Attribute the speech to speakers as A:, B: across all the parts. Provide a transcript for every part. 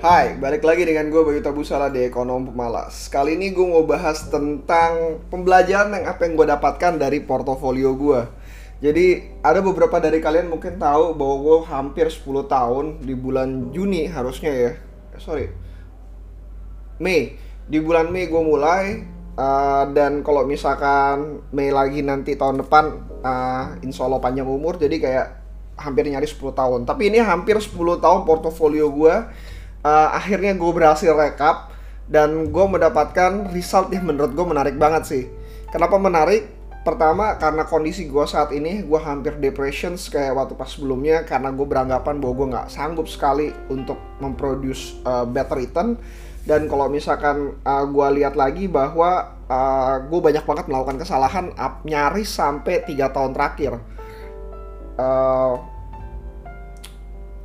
A: Hai, balik lagi dengan gue Bayu Tabusala di Ekonom Pemalas. Kali ini gue mau bahas tentang pembelajaran yang apa yang gue dapatkan dari portofolio gue Jadi ada beberapa dari kalian mungkin tahu bahwa gue hampir 10 tahun di bulan Juni harusnya ya. Sorry. Mei. Di bulan Mei gue mulai uh, Dan kalau misalkan Mei lagi nanti tahun depan uh, Insya Allah panjang umur jadi kayak hampir nyari 10 tahun. Tapi ini hampir 10 tahun portofolio gue uh, akhirnya gue berhasil rekap dan gue mendapatkan result yang menurut gue menarik banget sih. Kenapa menarik? Pertama karena kondisi gue saat ini gue hampir depression kayak waktu pas sebelumnya karena gue beranggapan bahwa gue nggak sanggup sekali untuk memproduce uh, better return dan kalau misalkan uh, gue lihat lagi bahwa uh, gue banyak banget melakukan kesalahan nyaris sampai tiga tahun terakhir. Uh,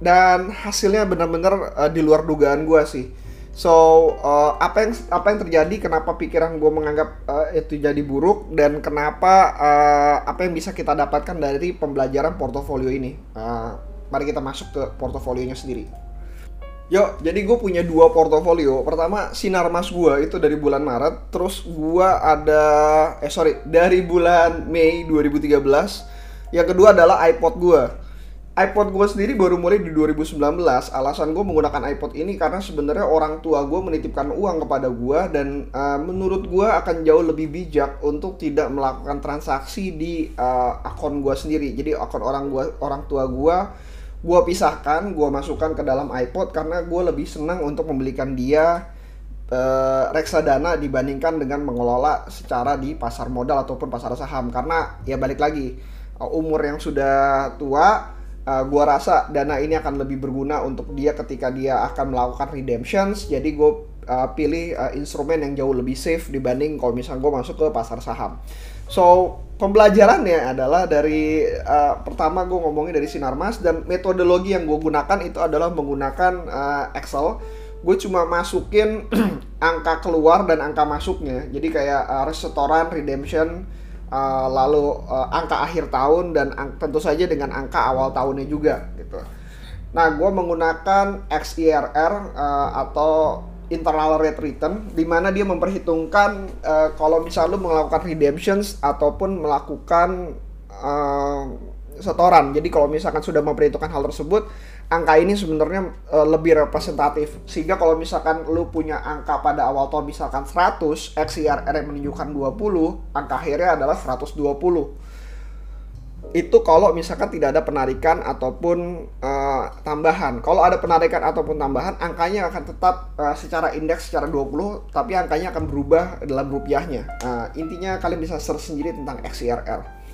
A: dan hasilnya benar-benar uh, di luar dugaan gue sih. So uh, apa yang apa yang terjadi? Kenapa pikiran gue menganggap uh, itu jadi buruk dan kenapa uh, apa yang bisa kita dapatkan dari pembelajaran portofolio ini? Uh, mari kita masuk ke portofolionya sendiri. Yuk, jadi gue punya dua portofolio. Pertama, sinar mas gue itu dari bulan Maret. Terus gue ada, eh sorry, dari bulan Mei 2013. Yang kedua adalah iPod gue iPod gue sendiri baru mulai di 2019. Alasan gue menggunakan iPod ini karena sebenarnya orang tua gue menitipkan uang kepada gue dan uh, menurut gue akan jauh lebih bijak untuk tidak melakukan transaksi di uh, akun gue sendiri. Jadi akun orang gua, orang tua gue gue pisahkan, gue masukkan ke dalam iPod karena gue lebih senang untuk membelikan dia uh, reksadana dibandingkan dengan mengelola secara di pasar modal ataupun pasar saham karena ya balik lagi umur yang sudah tua uh, gua rasa dana ini akan lebih berguna untuk dia ketika dia akan melakukan redemptions. Jadi gue uh, pilih uh, instrumen yang jauh lebih safe dibanding kalau misalnya gue masuk ke pasar saham. So pembelajarannya adalah dari uh, pertama gue ngomongin dari sinarmas dan metodologi yang gue gunakan itu adalah menggunakan uh, Excel. Gue cuma masukin angka keluar dan angka masuknya. Jadi kayak uh, restoran redemption uh, lalu uh, angka akhir tahun dan tentu saja dengan angka awal tahunnya juga gitu. Nah, gue menggunakan XIRR uh, atau internal rate return di mana dia memperhitungkan uh, kalau misalnya lu melakukan redemptions ataupun melakukan uh, setoran. Jadi kalau misalkan sudah memperhitungkan hal tersebut, angka ini sebenarnya uh, lebih representatif. Sehingga kalau misalkan lu punya angka pada awal tahun misalkan 100, XIRR menunjukkan 20, angka akhirnya adalah 120. Itu kalau misalkan tidak ada penarikan ataupun uh, tambahan. Kalau ada penarikan ataupun tambahan, angkanya akan tetap uh, secara indeks secara 20, tapi angkanya akan berubah dalam rupiahnya. Uh, intinya kalian bisa search sendiri tentang XIRR.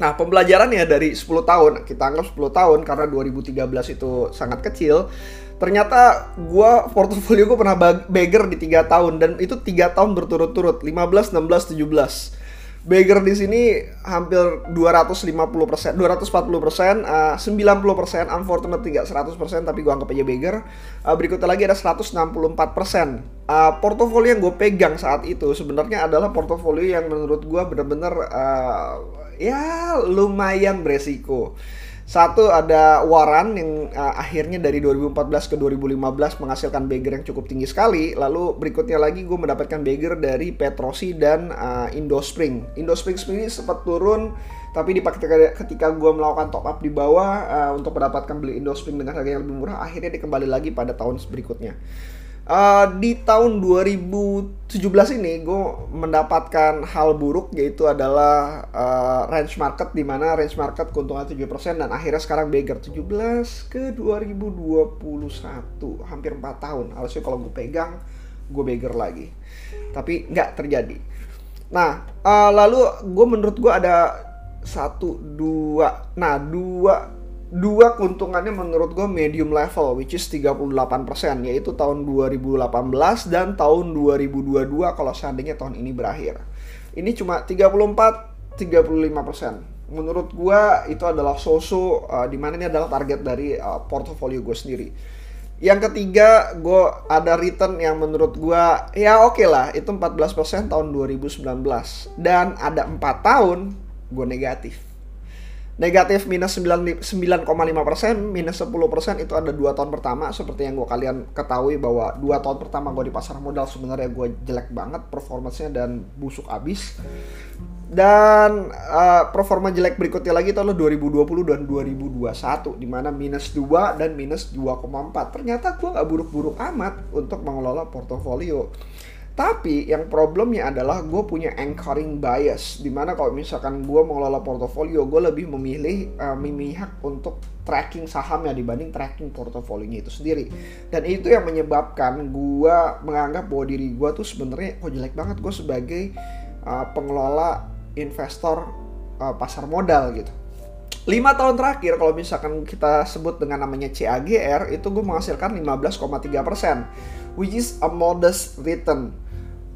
A: Nah, pembelajarannya dari 10 tahun, kita anggap 10 tahun karena 2013 itu sangat kecil. Ternyata gue portofolio gue pernah beggar di tiga tahun dan itu tiga tahun berturut-turut 15, 16, 17. Beggar di sini hampir 250 persen, 240 persen, uh, 90 persen, unfortunately tidak 100 persen, tapi gue anggap aja beggar. Uh, berikutnya lagi ada 164 persen. Uh, portofolio yang gue pegang saat itu sebenarnya adalah portofolio yang menurut gue benar-benar uh, ya lumayan beresiko. Satu ada Waran yang uh, akhirnya dari 2014 ke 2015 menghasilkan bagger yang cukup tinggi sekali. Lalu berikutnya lagi gue mendapatkan bagger dari Petrosi dan uh, Indospring. Indospring sendiri sempat turun tapi di ketika, gue melakukan top up di bawah uh, untuk mendapatkan beli Indospring dengan harga yang lebih murah akhirnya dikembali lagi pada tahun berikutnya. Uh, di tahun 2017 ini gue mendapatkan hal buruk yaitu adalah uh, range market di mana range market keuntungan 7% dan akhirnya sekarang beggar. 17 ke 2021 hampir 4 tahun. Harusnya kalau gue pegang gue beggar lagi. Tapi nggak terjadi. Nah uh, lalu gue menurut gue ada satu dua nah dua dua keuntungannya menurut gue medium level which is 38% yaitu tahun 2018 dan tahun 2022 kalau seandainya tahun ini berakhir. Ini cuma 34 35%. Menurut gue itu adalah so-so uh, mana ini adalah target dari uh, portofolio gue sendiri. Yang ketiga, gue ada return yang menurut gue ya oke okay lah, itu 14% tahun 2019 dan ada empat tahun gue negatif negatif minus 9,5 persen, minus 10 persen itu ada dua tahun pertama. Seperti yang gue kalian ketahui bahwa dua tahun pertama gue di pasar modal sebenarnya gue jelek banget performanya dan busuk abis. Dan uh, performa jelek berikutnya lagi tahun 2020 dan 2021 di mana minus 2 dan minus 2,4 ternyata gue nggak buruk-buruk amat untuk mengelola portofolio tapi yang problemnya adalah gue punya anchoring bias Di mana kalau misalkan gue mengelola portofolio Gue lebih memilih uh, memihak untuk tracking sahamnya dibanding tracking portofolionya itu sendiri. Dan itu yang menyebabkan gue menganggap bahwa diri gue tuh sebenarnya kok jelek banget Gue sebagai uh, pengelola investor uh, pasar modal gitu lima tahun terakhir kalau misalkan kita sebut dengan namanya CAGR itu gue menghasilkan 15,3 persen which is a modest return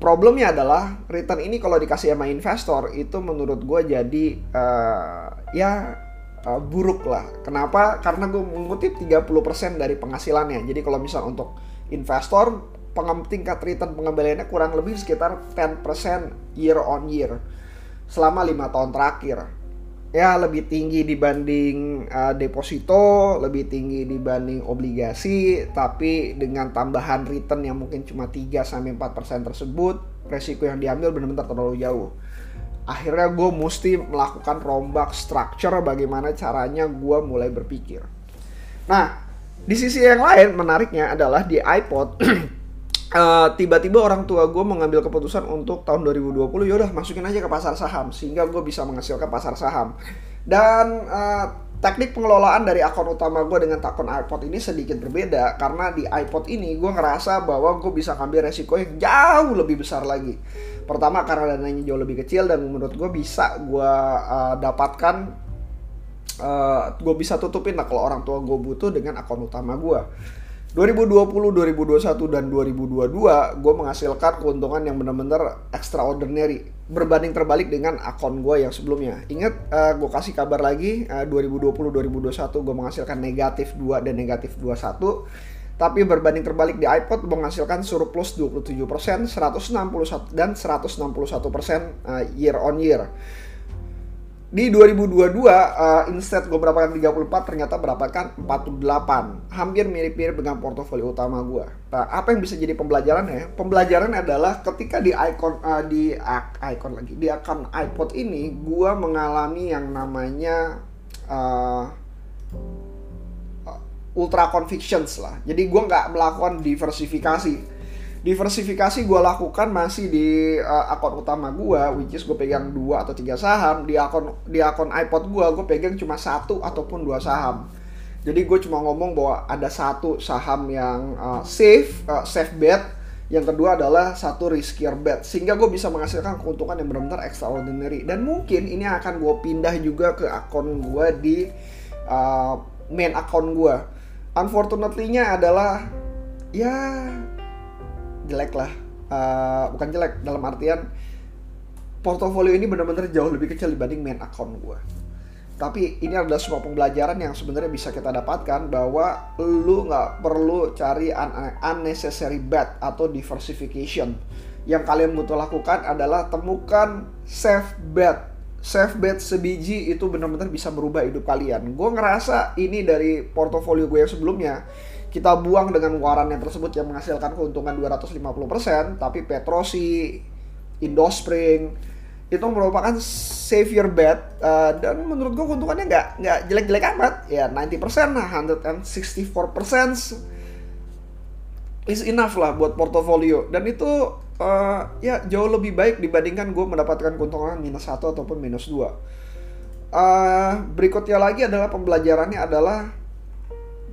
A: problemnya adalah return ini kalau dikasih sama investor itu menurut gue jadi uh, ya uh, buruk lah. Kenapa? Karena gue mengutip 30% dari penghasilannya. Jadi kalau misal untuk investor tingkat return pengembaliannya kurang lebih sekitar 10% year on year selama lima tahun terakhir ya lebih tinggi dibanding uh, deposito, lebih tinggi dibanding obligasi, tapi dengan tambahan return yang mungkin cuma 3 sampai 4% tersebut, resiko yang diambil benar-benar terlalu jauh. Akhirnya gue mesti melakukan rombak structure bagaimana caranya gue mulai berpikir. Nah, di sisi yang lain menariknya adalah di iPod eh, tiba-tiba orang tua gue mengambil keputusan untuk tahun 2020 yaudah masukin aja ke pasar saham sehingga gue bisa menghasilkan pasar saham. Dan uh, teknik pengelolaan dari akun utama gue dengan akun iPod ini sedikit berbeda karena di iPod ini gue ngerasa bahwa gue bisa ngambil resiko yang jauh lebih besar lagi. Pertama karena dananya jauh lebih kecil dan menurut gue bisa gue uh, dapatkan uh, gue bisa tutupin lah kalau orang tua gue butuh dengan akun utama gue 2020, 2021 dan 2022 gue menghasilkan keuntungan yang benar-benar extraordinary berbanding terbalik dengan akun gue yang sebelumnya. Ingat uh, gue kasih kabar lagi uh, 2020 2021 gue menghasilkan negatif 2 dan negatif 21 tapi berbanding terbalik di iPod menghasilkan surplus 27%, 161 dan 161% uh, year on year di 2022 uh, instead gue berapkan 34 ternyata berapkan 48 hampir mirip-mirip dengan portofolio utama gue nah, apa yang bisa jadi pembelajaran ya pembelajaran adalah ketika di icon uh, di uh, icon lagi di akun iPod ini gue mengalami yang namanya uh, ultra convictions lah. Jadi gue nggak melakukan diversifikasi diversifikasi gue lakukan masih di uh, akun utama gue which is gue pegang dua atau tiga saham. Di akun di akun iPod gue gue pegang cuma satu ataupun dua saham. Jadi gue cuma ngomong bahwa ada satu saham yang uh, safe uh, safe bet. Yang kedua adalah satu riskier bet. Sehingga gue bisa menghasilkan keuntungan yang benar-benar extraordinary. Dan mungkin ini akan gue pindah juga ke akun gue di uh, main akun gue unfortunately-nya adalah ya jelek lah. Uh, bukan jelek dalam artian portofolio ini benar-benar jauh lebih kecil dibanding main account gue tapi ini adalah sebuah pembelajaran yang sebenarnya bisa kita dapatkan bahwa lu nggak perlu cari un unnecessary bet atau diversification. Yang kalian butuh lakukan adalah temukan safe bet. Safe bet sebiji itu benar-benar bisa merubah hidup kalian. Gue ngerasa ini dari portofolio gue yang sebelumnya kita buang dengan warannya tersebut yang menghasilkan keuntungan 250%, tapi Petrosi, Indospring itu merupakan savior bet uh, dan menurut gue keuntungannya nggak nggak jelek-jelek amat. Ya 90% nah 164% is enough lah buat portofolio. Dan itu uh, ya jauh lebih baik dibandingkan gue mendapatkan keuntungan minus satu ataupun minus dua. Uh, berikutnya lagi adalah pembelajarannya adalah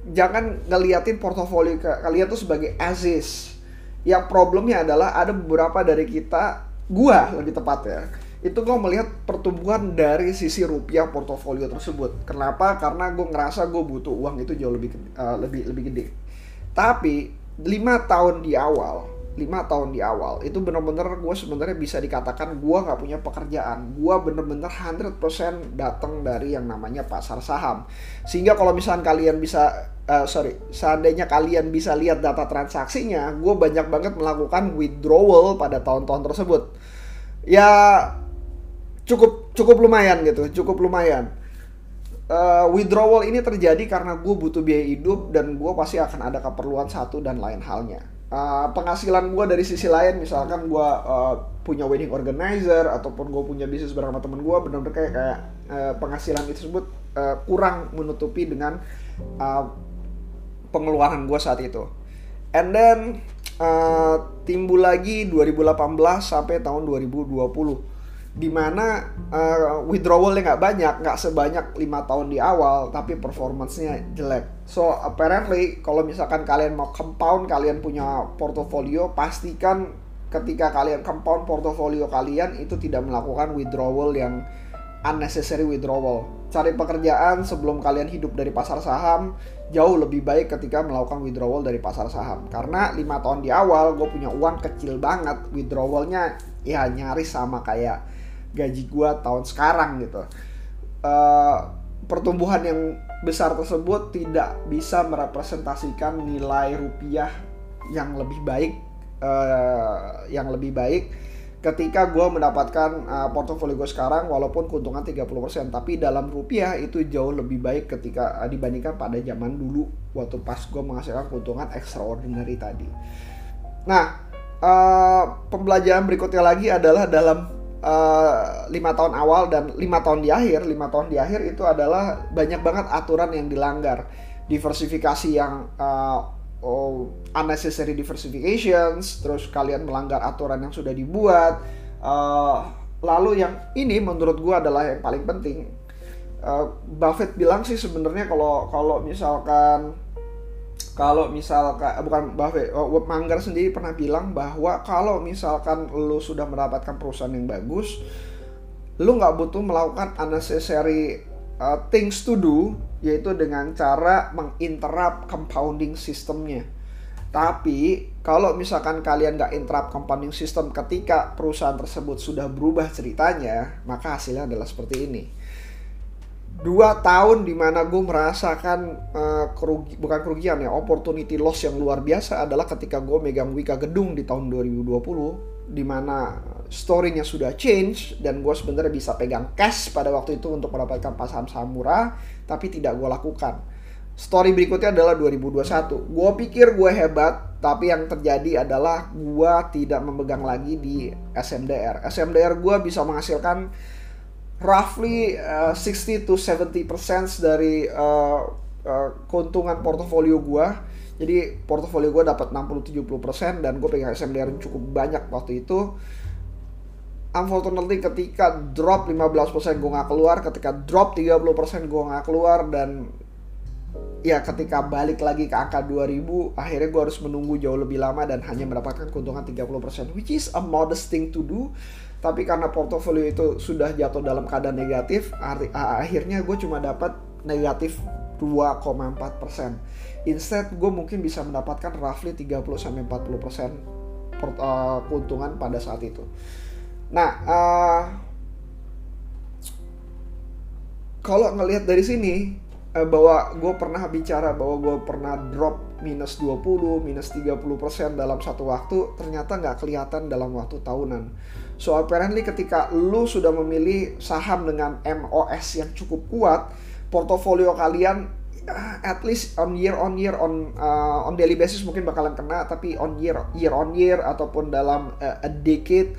A: jangan ngeliatin portofolio kalian tuh sebagai asis. Yang problemnya adalah ada beberapa dari kita, gua lebih tepat ya, itu gue melihat pertumbuhan dari sisi rupiah portofolio tersebut. Kenapa? Karena gue ngerasa gue butuh uang itu jauh lebih uh, lebih lebih gede. Tapi lima tahun di awal lima tahun di awal itu bener-bener gue sebenarnya bisa dikatakan gue nggak punya pekerjaan. Gue bener-bener 100% datang dari yang namanya pasar saham. Sehingga kalau misalnya kalian bisa uh, sorry seandainya kalian bisa lihat data transaksinya gue banyak banget melakukan withdrawal pada tahun-tahun tersebut. Ya cukup cukup lumayan gitu cukup lumayan. Uh, withdrawal ini terjadi karena gue butuh biaya hidup dan gue pasti akan ada keperluan satu dan lain halnya. Uh, penghasilan gue dari sisi lain, misalkan gue uh, punya wedding organizer ataupun gue punya bisnis bersama temen gue, benar-benar kayak kayak uh, penghasilan itu tersebut uh, kurang menutupi dengan uh, pengeluaran gue saat itu. And then uh, timbul lagi 2018 sampai tahun 2020 di mana uh, withdrawalnya nggak banyak, nggak sebanyak lima tahun di awal, tapi performancenya jelek. So apparently kalau misalkan kalian mau compound, kalian punya portofolio, pastikan ketika kalian compound portofolio kalian itu tidak melakukan withdrawal yang unnecessary withdrawal. Cari pekerjaan sebelum kalian hidup dari pasar saham jauh lebih baik ketika melakukan withdrawal dari pasar saham. Karena lima tahun di awal gue punya uang kecil banget, withdrawalnya ya nyaris sama kayak gaji gua tahun sekarang gitu. Uh, pertumbuhan yang besar tersebut tidak bisa merepresentasikan nilai rupiah yang lebih baik uh, yang lebih baik ketika gue mendapatkan uh, portofolio gue sekarang walaupun keuntungan 30% tapi dalam rupiah itu jauh lebih baik ketika uh, dibandingkan pada zaman dulu waktu pas gue menghasilkan keuntungan extraordinary tadi. Nah uh, pembelajaran berikutnya lagi adalah dalam Eh, lima tahun awal dan lima tahun di akhir lima tahun di akhir itu adalah banyak banget aturan yang dilanggar. Diversifikasi yang uh, oh, unnecessary diversifications terus kalian melanggar aturan yang sudah dibuat. Uh, lalu yang ini menurut gua adalah yang paling penting. Uh, Buffett bilang sih sebenarnya kalau kalau misalkan kalau misalkan eh, bukan Buffett, oh, Manggar sendiri pernah bilang bahwa kalau misalkan lu sudah mendapatkan perusahaan yang bagus, lu nggak butuh melakukan unnecessary uh, things to do, yaitu dengan cara menginterrupt compounding sistemnya. Tapi kalau misalkan kalian nggak interrupt compounding system ketika perusahaan tersebut sudah berubah ceritanya, maka hasilnya adalah seperti ini dua tahun di mana gue merasakan uh, kerugi, bukan kerugian ya opportunity loss yang luar biasa adalah ketika gue megang Wika Gedung di tahun 2020 di mana storynya sudah change dan gue sebenarnya bisa pegang cash pada waktu itu untuk mendapatkan saham-saham murah tapi tidak gue lakukan. Story berikutnya adalah 2021 gue pikir gue hebat tapi yang terjadi adalah gue tidak memegang lagi di SMDR SMDR gue bisa menghasilkan roughly uh, 60 to 70% dari uh, uh, keuntungan portofolio gua. Jadi portofolio gua dapat 60-70% dan gue pegang SMDR cukup banyak waktu itu. Unfortunately ketika drop 15% gue nggak keluar, ketika drop 30% gue nggak keluar dan ya ketika balik lagi ke angka 2000 akhirnya gue harus menunggu jauh lebih lama dan hanya mendapatkan keuntungan 30% which is a modest thing to do. Tapi karena portofolio itu sudah jatuh dalam keadaan negatif akhirnya gue cuma dapat negatif 2,4 persen. Instead gue mungkin bisa mendapatkan roughly 30 sampai 40 persen uh, keuntungan pada saat itu. Nah uh, kalau ngelihat dari sini uh, bahwa gue pernah bicara bahwa gue pernah drop minus 20, minus 30% dalam satu waktu ternyata nggak kelihatan dalam waktu tahunan. So apparently ketika lu sudah memilih saham dengan MOS yang cukup kuat, portofolio kalian uh, at least on year on year on uh, on daily basis mungkin bakalan kena, tapi on year year on year ataupun dalam uh, a decade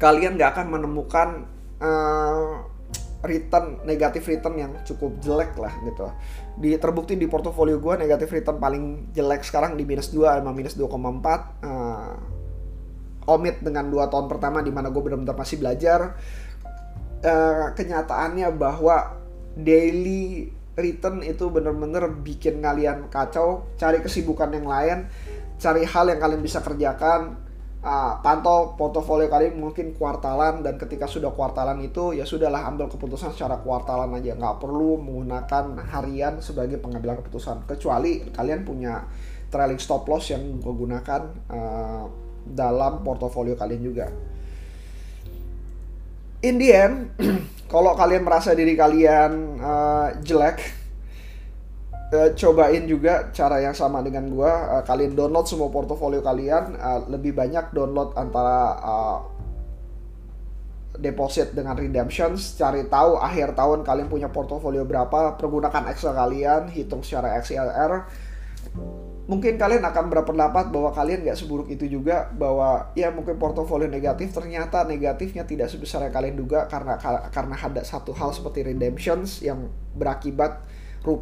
A: kalian nggak akan menemukan uh, return negatif return yang cukup jelek lah gitu. Di terbukti di portofolio gue negatif return paling jelek sekarang di minus 2 sama minus 2,4 uh, komit dengan dua tahun pertama di mana gue benar-benar masih belajar uh, kenyataannya bahwa daily return itu benar-benar bikin kalian kacau cari kesibukan yang lain cari hal yang kalian bisa kerjakan uh, pantau portofolio kalian mungkin kuartalan dan ketika sudah kuartalan itu ya sudahlah ambil keputusan secara kuartalan aja nggak perlu menggunakan harian sebagai pengambilan keputusan kecuali kalian punya trailing stop loss yang gue gunakan uh, dalam portofolio kalian juga. In the end, kalau kalian merasa diri kalian uh, jelek, uh, cobain juga cara yang sama dengan gua. Uh, kalian download semua portofolio kalian, uh, lebih banyak download antara uh, deposit dengan redemptions, cari tahu akhir tahun kalian punya portofolio berapa, pergunakan Excel kalian, hitung secara XLR. Mungkin kalian akan berpendapat bahwa kalian nggak seburuk itu juga, bahwa ya mungkin portofolio negatif ternyata negatifnya tidak sebesar yang kalian duga karena karena ada satu hal seperti redemptions yang berakibat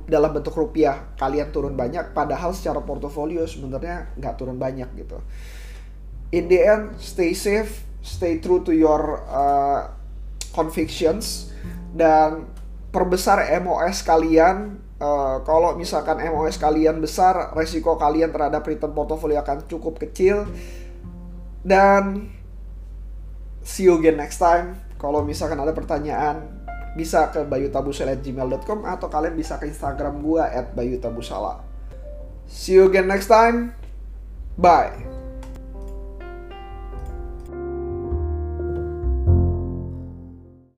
A: dalam bentuk rupiah kalian turun banyak, padahal secara portofolio sebenarnya nggak turun banyak gitu. In the end, stay safe, stay true to your uh, convictions dan perbesar MOS kalian uh, kalau misalkan MOS kalian besar resiko kalian terhadap return portfolio akan cukup kecil dan see you again next time kalau misalkan ada pertanyaan bisa ke bayutabusala@gmail.com atau kalian bisa ke Instagram gua bayutabusala. See you again next time. Bye